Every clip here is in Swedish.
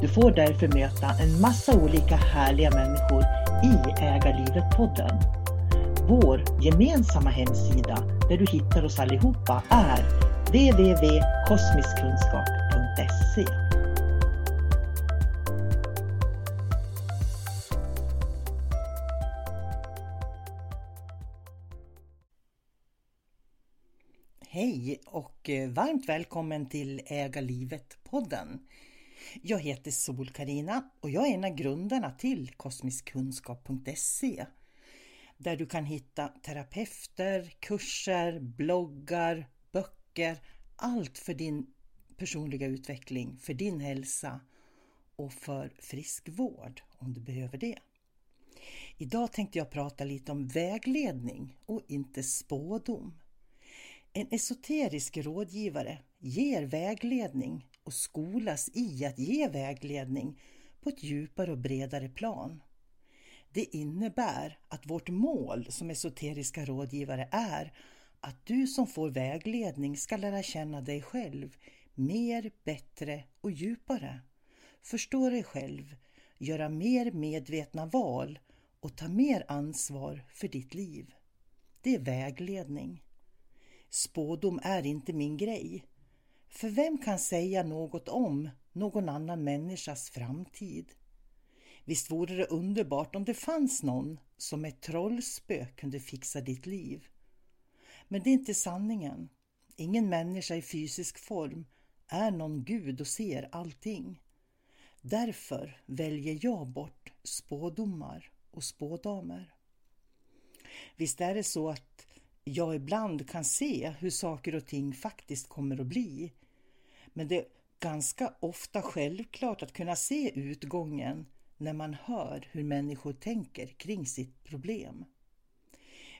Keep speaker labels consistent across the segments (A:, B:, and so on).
A: Du får därför möta en massa olika härliga människor i Ägarlivet podden. Vår gemensamma hemsida där du hittar oss allihopa är www.kosmiskkunskap.se Hej och eh, varmt välkommen till Äga livet-podden. Jag heter sol karina och jag är en av grundarna till kosmiskkunskap.se där du kan hitta terapeuter, kurser, bloggar, böcker, allt för din personliga utveckling, för din hälsa och för friskvård om du behöver det. Idag tänkte jag prata lite om vägledning och inte spådom. En esoterisk rådgivare ger vägledning och skolas i att ge vägledning på ett djupare och bredare plan. Det innebär att vårt mål som esoteriska rådgivare är att du som får vägledning ska lära känna dig själv mer, bättre och djupare. Förstå dig själv, göra mer medvetna val och ta mer ansvar för ditt liv. Det är vägledning. Spådom är inte min grej. För vem kan säga något om någon annan människas framtid? Visst vore det underbart om det fanns någon som med trollspö kunde fixa ditt liv. Men det är inte sanningen. Ingen människa i fysisk form är någon gud och ser allting. Därför väljer jag bort spådomar och spådamer. Visst är det så att jag ibland kan se hur saker och ting faktiskt kommer att bli. Men det är ganska ofta självklart att kunna se utgången när man hör hur människor tänker kring sitt problem.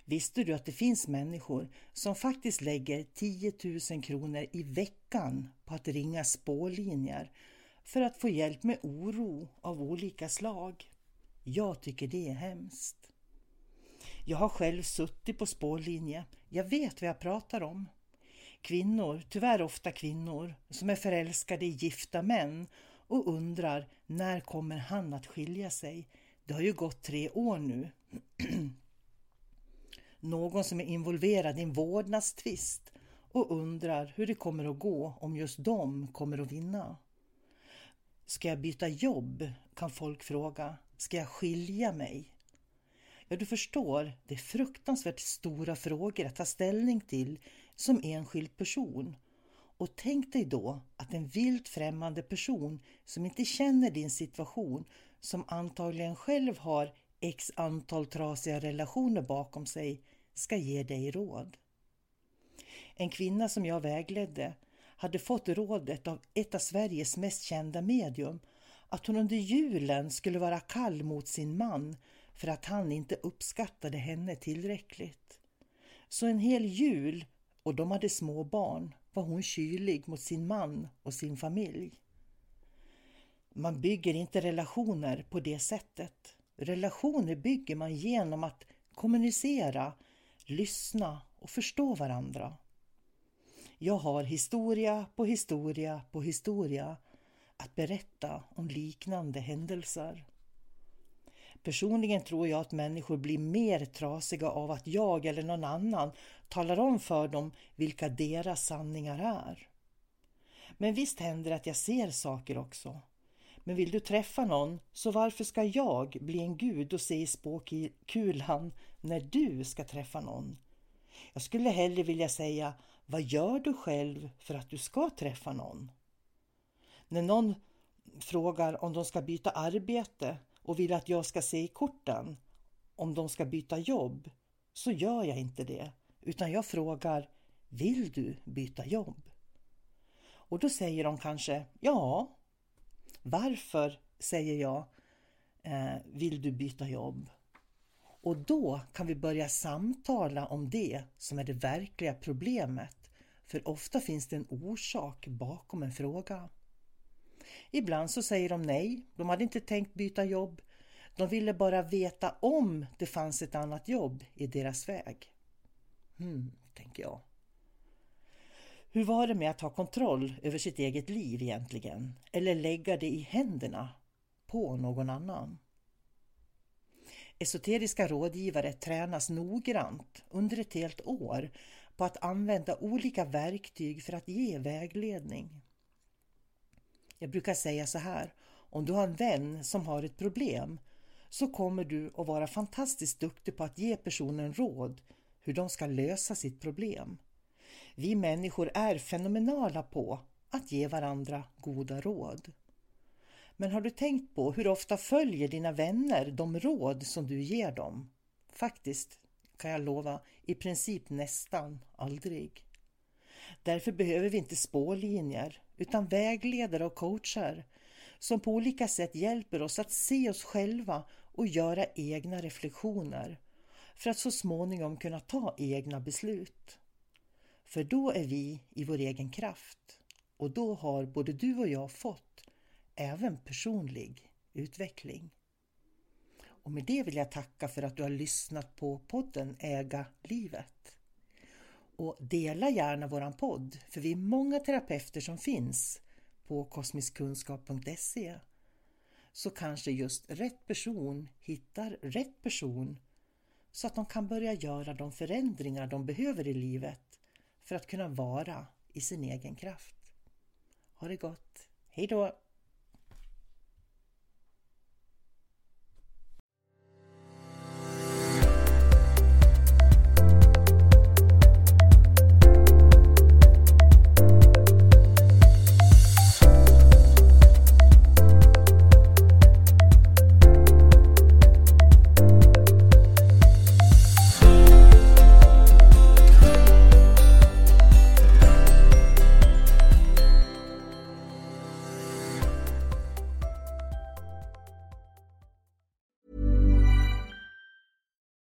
A: Visste du att det finns människor som faktiskt lägger 10 000 kronor i veckan på att ringa spårlinjer för att få hjälp med oro av olika slag? Jag tycker det är hemskt. Jag har själv suttit på spårlinje. Jag vet vad jag pratar om. Kvinnor, tyvärr ofta kvinnor, som är förälskade i gifta män och undrar när kommer han att skilja sig? Det har ju gått tre år nu. Någon som är involverad i en vårdnadstvist och undrar hur det kommer att gå om just de kommer att vinna. Ska jag byta jobb? kan folk fråga. Ska jag skilja mig? Ja, du förstår, det är fruktansvärt stora frågor att ta ställning till som enskild person. Och tänk dig då att en vilt främmande person som inte känner din situation, som antagligen själv har x antal trasiga relationer bakom sig, ska ge dig råd. En kvinna som jag vägledde hade fått rådet av ett av Sveriges mest kända medium att hon under julen skulle vara kall mot sin man för att han inte uppskattade henne tillräckligt. Så en hel jul, och de hade små barn, var hon kylig mot sin man och sin familj. Man bygger inte relationer på det sättet. Relationer bygger man genom att kommunicera, lyssna och förstå varandra. Jag har historia på historia på historia att berätta om liknande händelser. Personligen tror jag att människor blir mer trasiga av att jag eller någon annan talar om för dem vilka deras sanningar är. Men visst händer det att jag ser saker också. Men vill du träffa någon, så varför ska jag bli en gud och se i spåkulan när du ska träffa någon? Jag skulle hellre vilja säga, vad gör du själv för att du ska träffa någon? När någon frågar om de ska byta arbete och vill att jag ska se i korten om de ska byta jobb, så gör jag inte det. Utan jag frågar, vill du byta jobb? Och då säger de kanske, ja. Varför, säger jag, eh, vill du byta jobb? Och då kan vi börja samtala om det som är det verkliga problemet. För ofta finns det en orsak bakom en fråga. Ibland så säger de nej, de hade inte tänkt byta jobb. De ville bara veta om det fanns ett annat jobb i deras väg. Hmm, tänker jag. Hur var det med att ha kontroll över sitt eget liv egentligen? Eller lägga det i händerna på någon annan? Esoteriska rådgivare tränas noggrant under ett helt år på att använda olika verktyg för att ge vägledning. Jag brukar säga så här, om du har en vän som har ett problem så kommer du att vara fantastiskt duktig på att ge personen råd hur de ska lösa sitt problem. Vi människor är fenomenala på att ge varandra goda råd. Men har du tänkt på hur ofta följer dina vänner de råd som du ger dem? Faktiskt, kan jag lova, i princip nästan aldrig. Därför behöver vi inte spårlinjer utan vägledare och coacher som på olika sätt hjälper oss att se oss själva och göra egna reflektioner för att så småningom kunna ta egna beslut. För då är vi i vår egen kraft och då har både du och jag fått även personlig utveckling. Och med det vill jag tacka för att du har lyssnat på podden Äga livet. Och dela gärna våran podd, för vi är många terapeuter som finns på kosmiskkunskap.se. Så kanske just rätt person hittar rätt person så att de kan börja göra de förändringar de behöver i livet för att kunna vara i sin egen kraft. Ha det gott! Hej